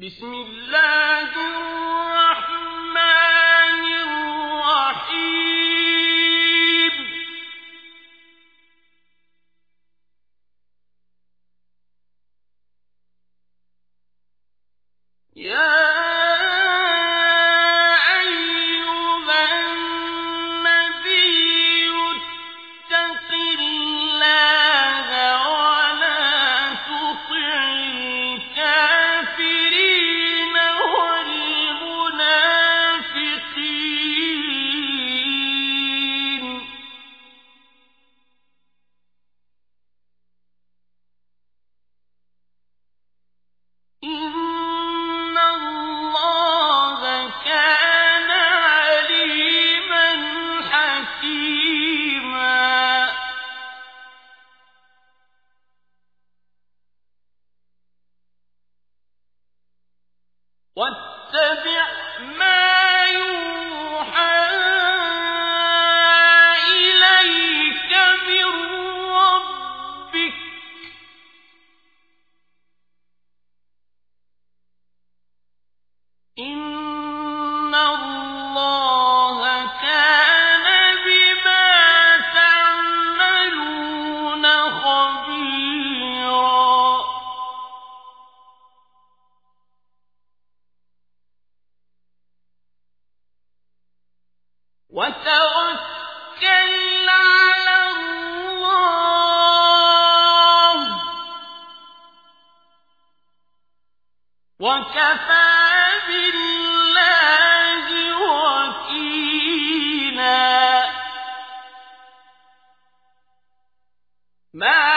بسم الله الرحمن ما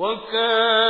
وكان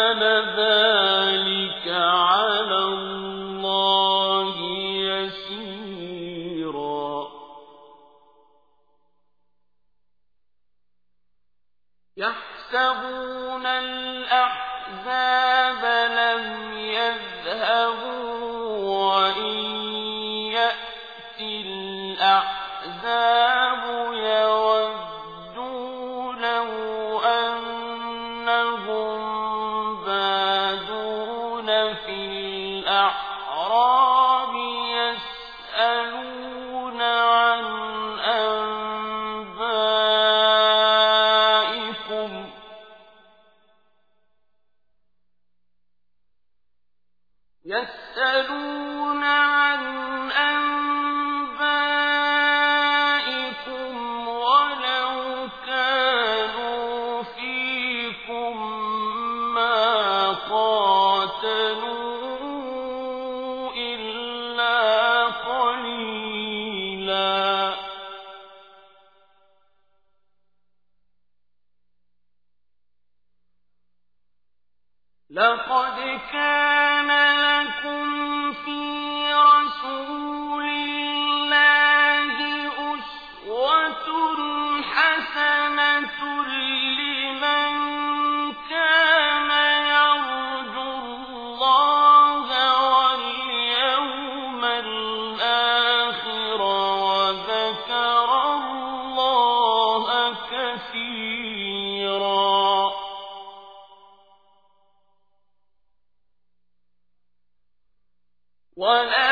ولما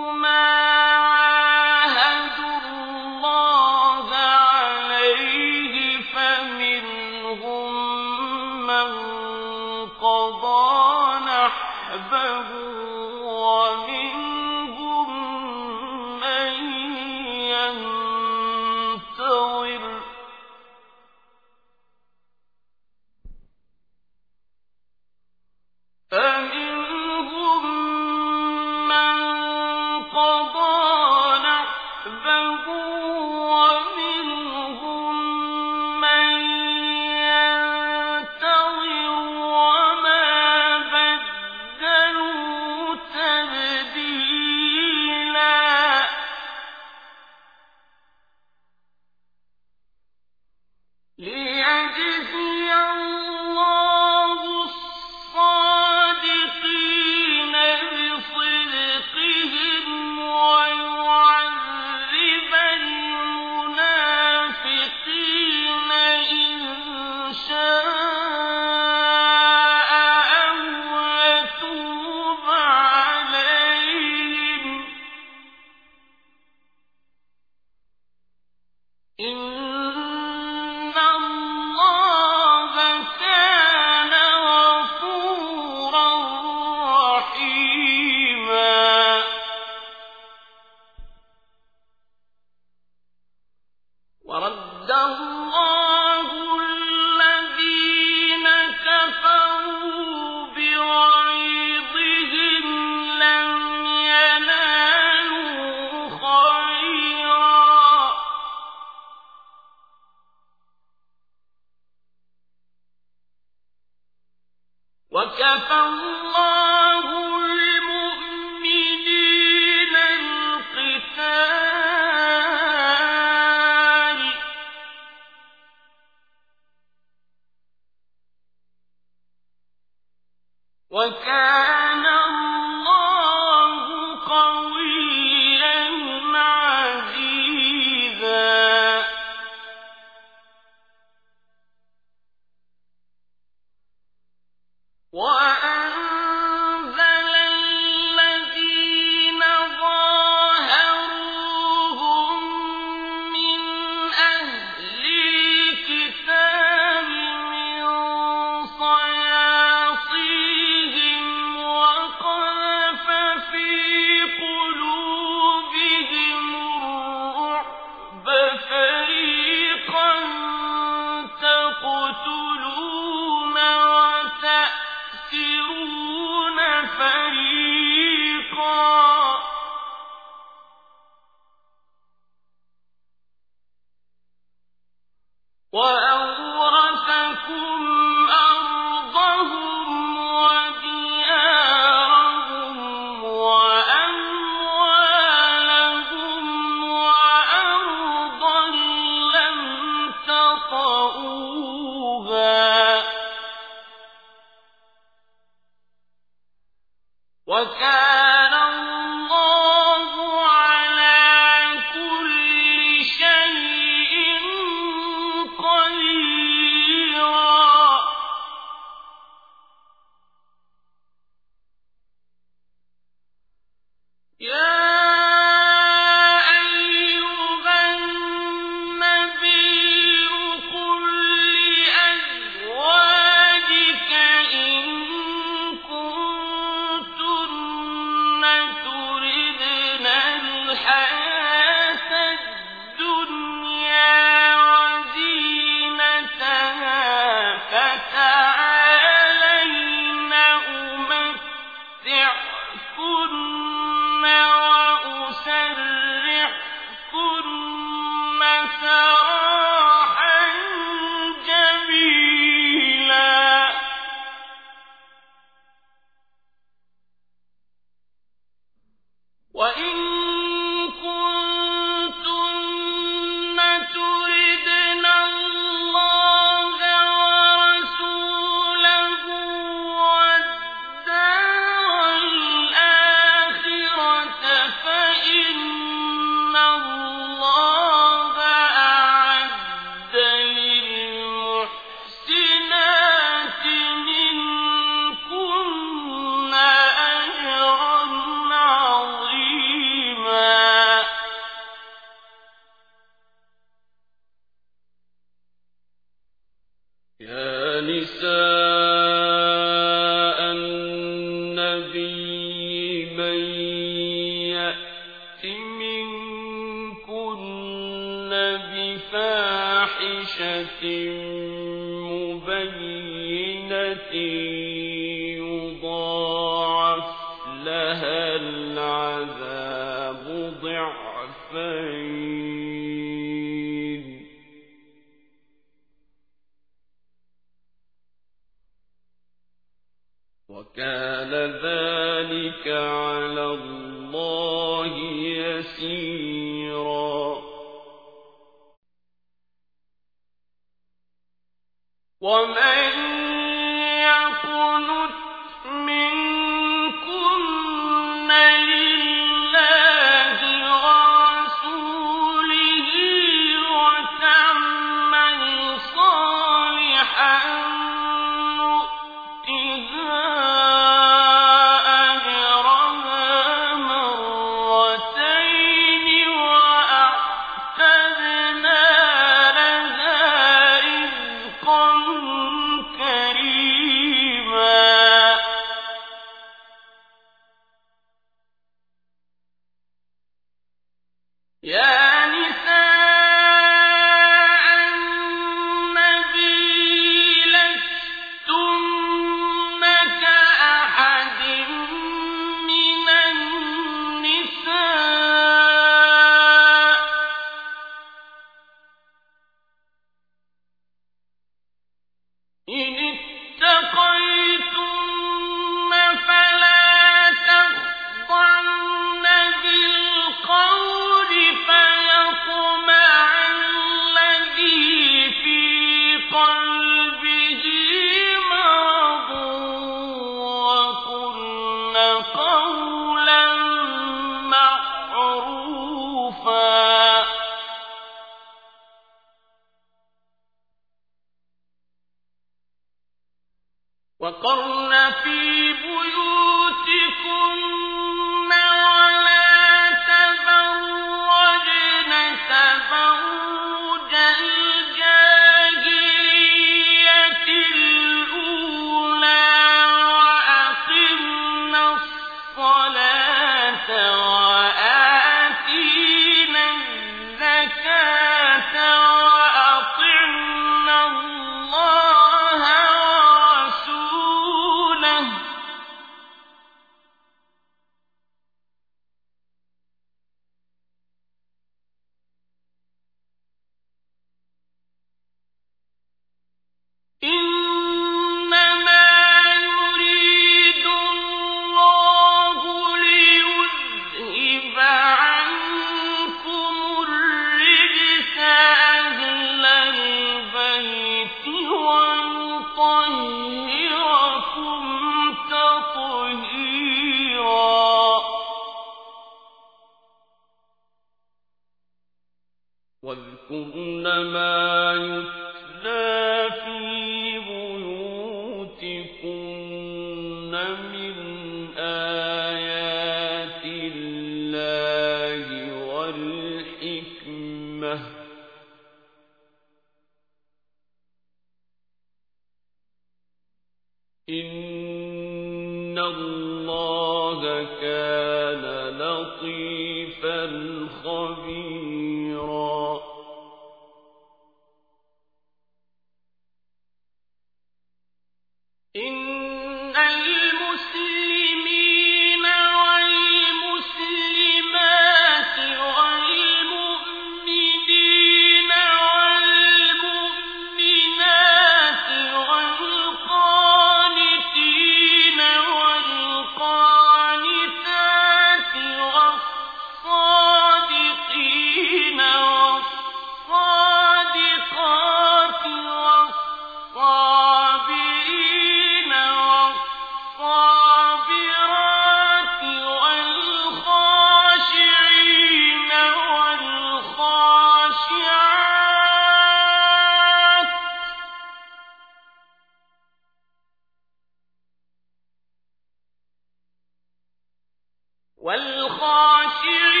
والخاشعين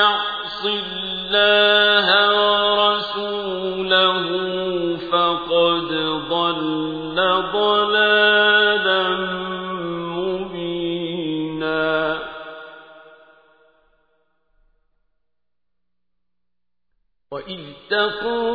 يعص الله ورسوله فقد ضل ضلالا مبينا. وإذ تقول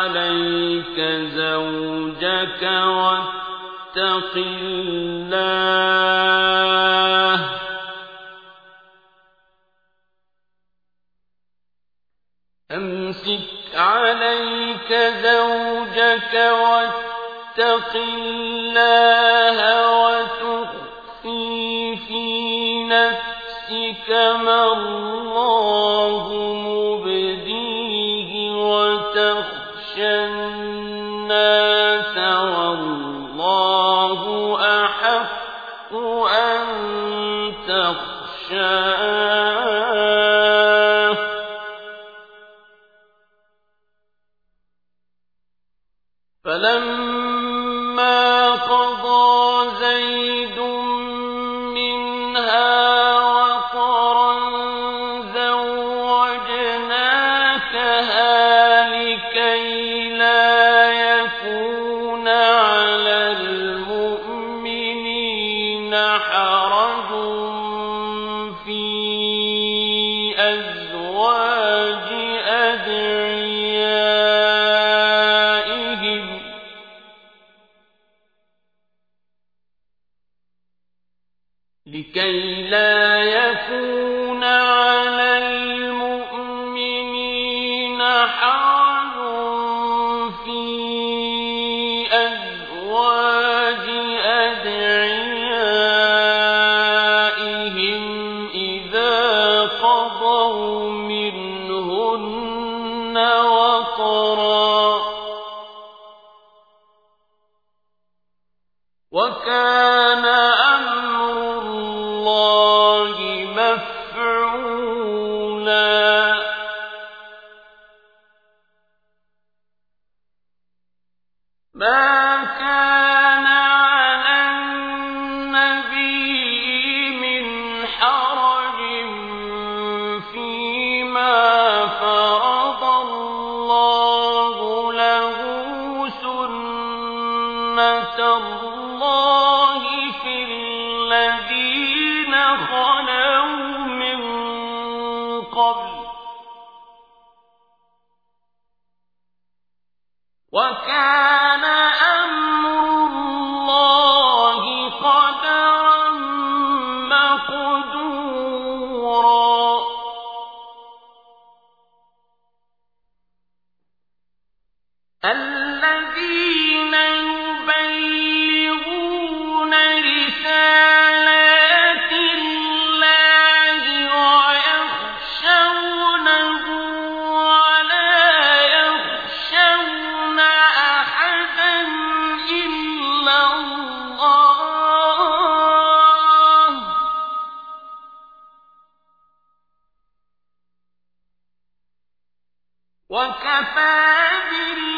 عليك زوجك واتق الله. أمسك عليك زوجك واتق الله وتخفي في نفسك ما الله لكي لا يكون وكفى بالله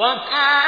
وكان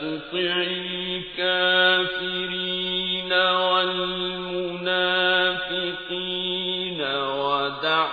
تطع الكافرين والمنافقين ودع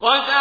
¡Cuánta!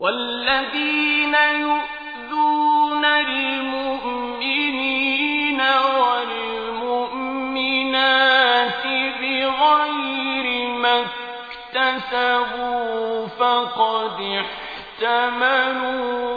والذين يؤذون المؤمنين والمؤمنات بغير ما اكتسبوا فقد احتملوا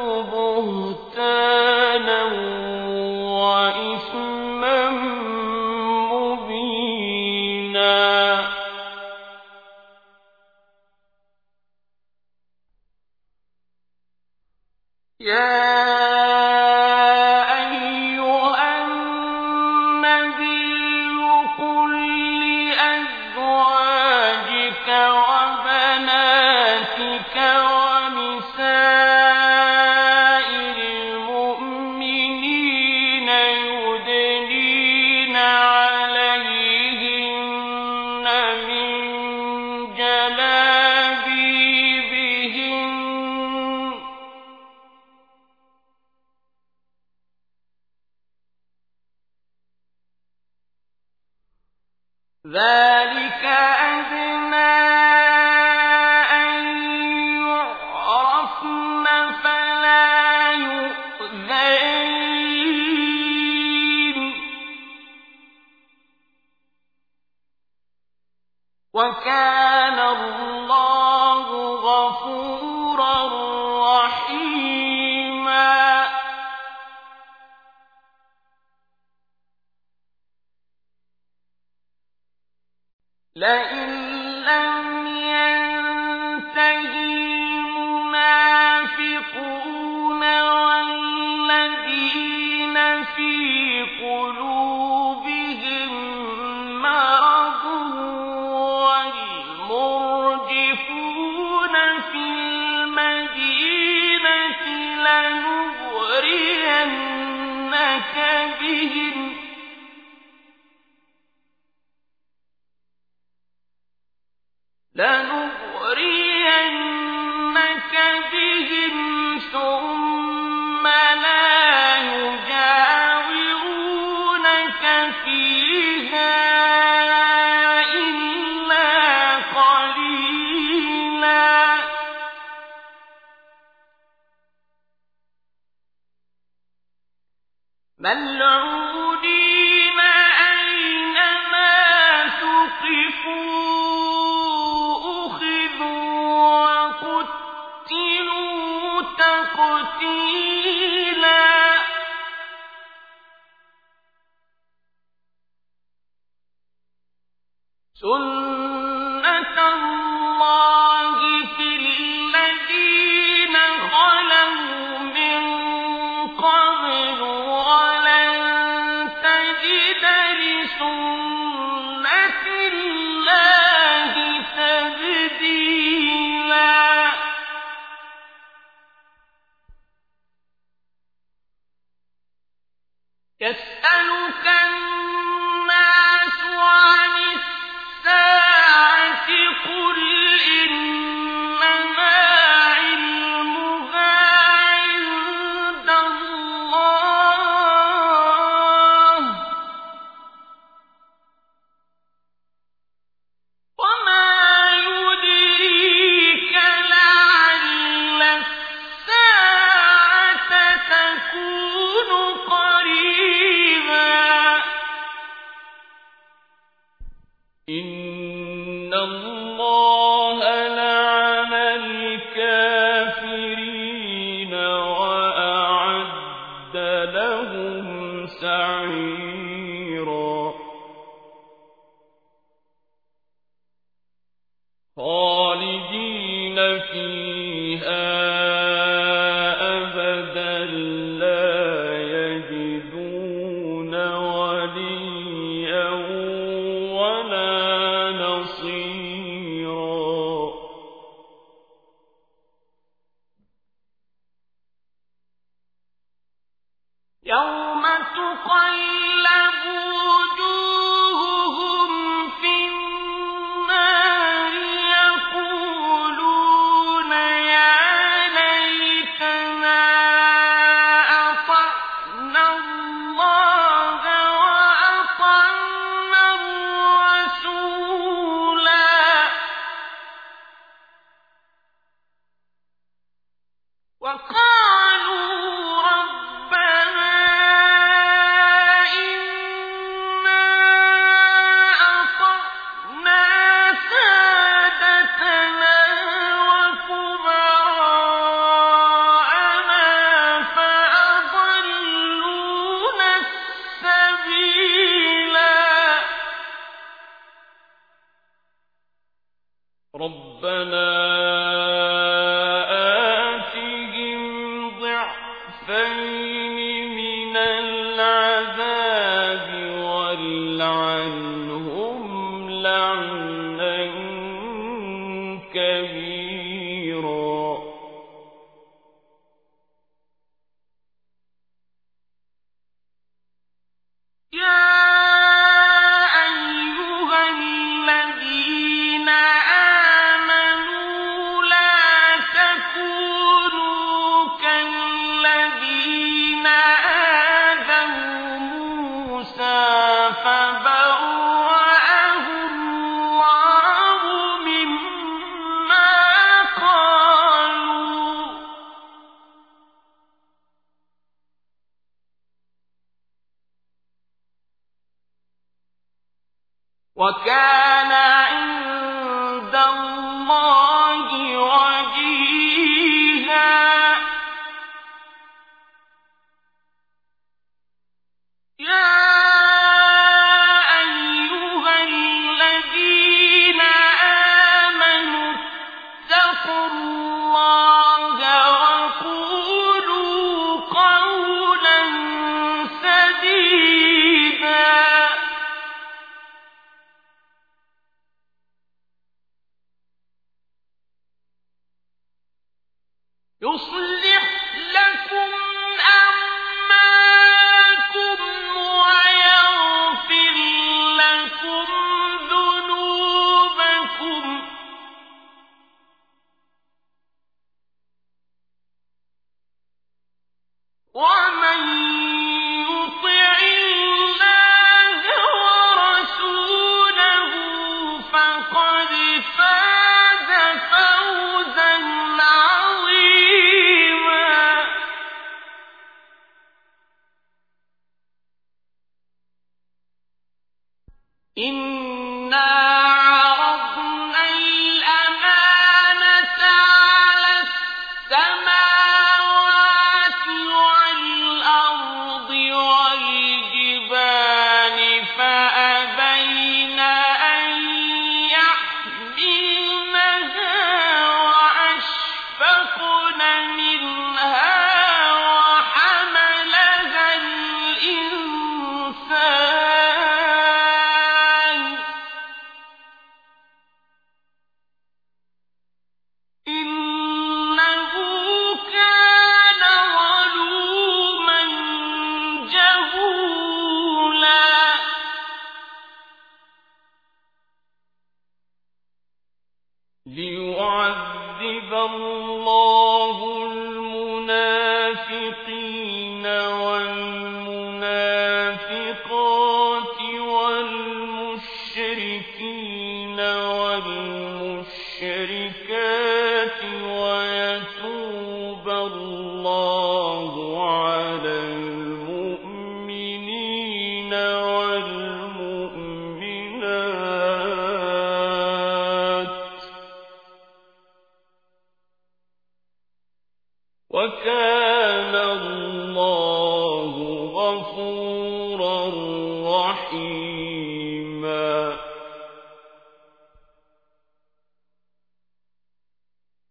فِي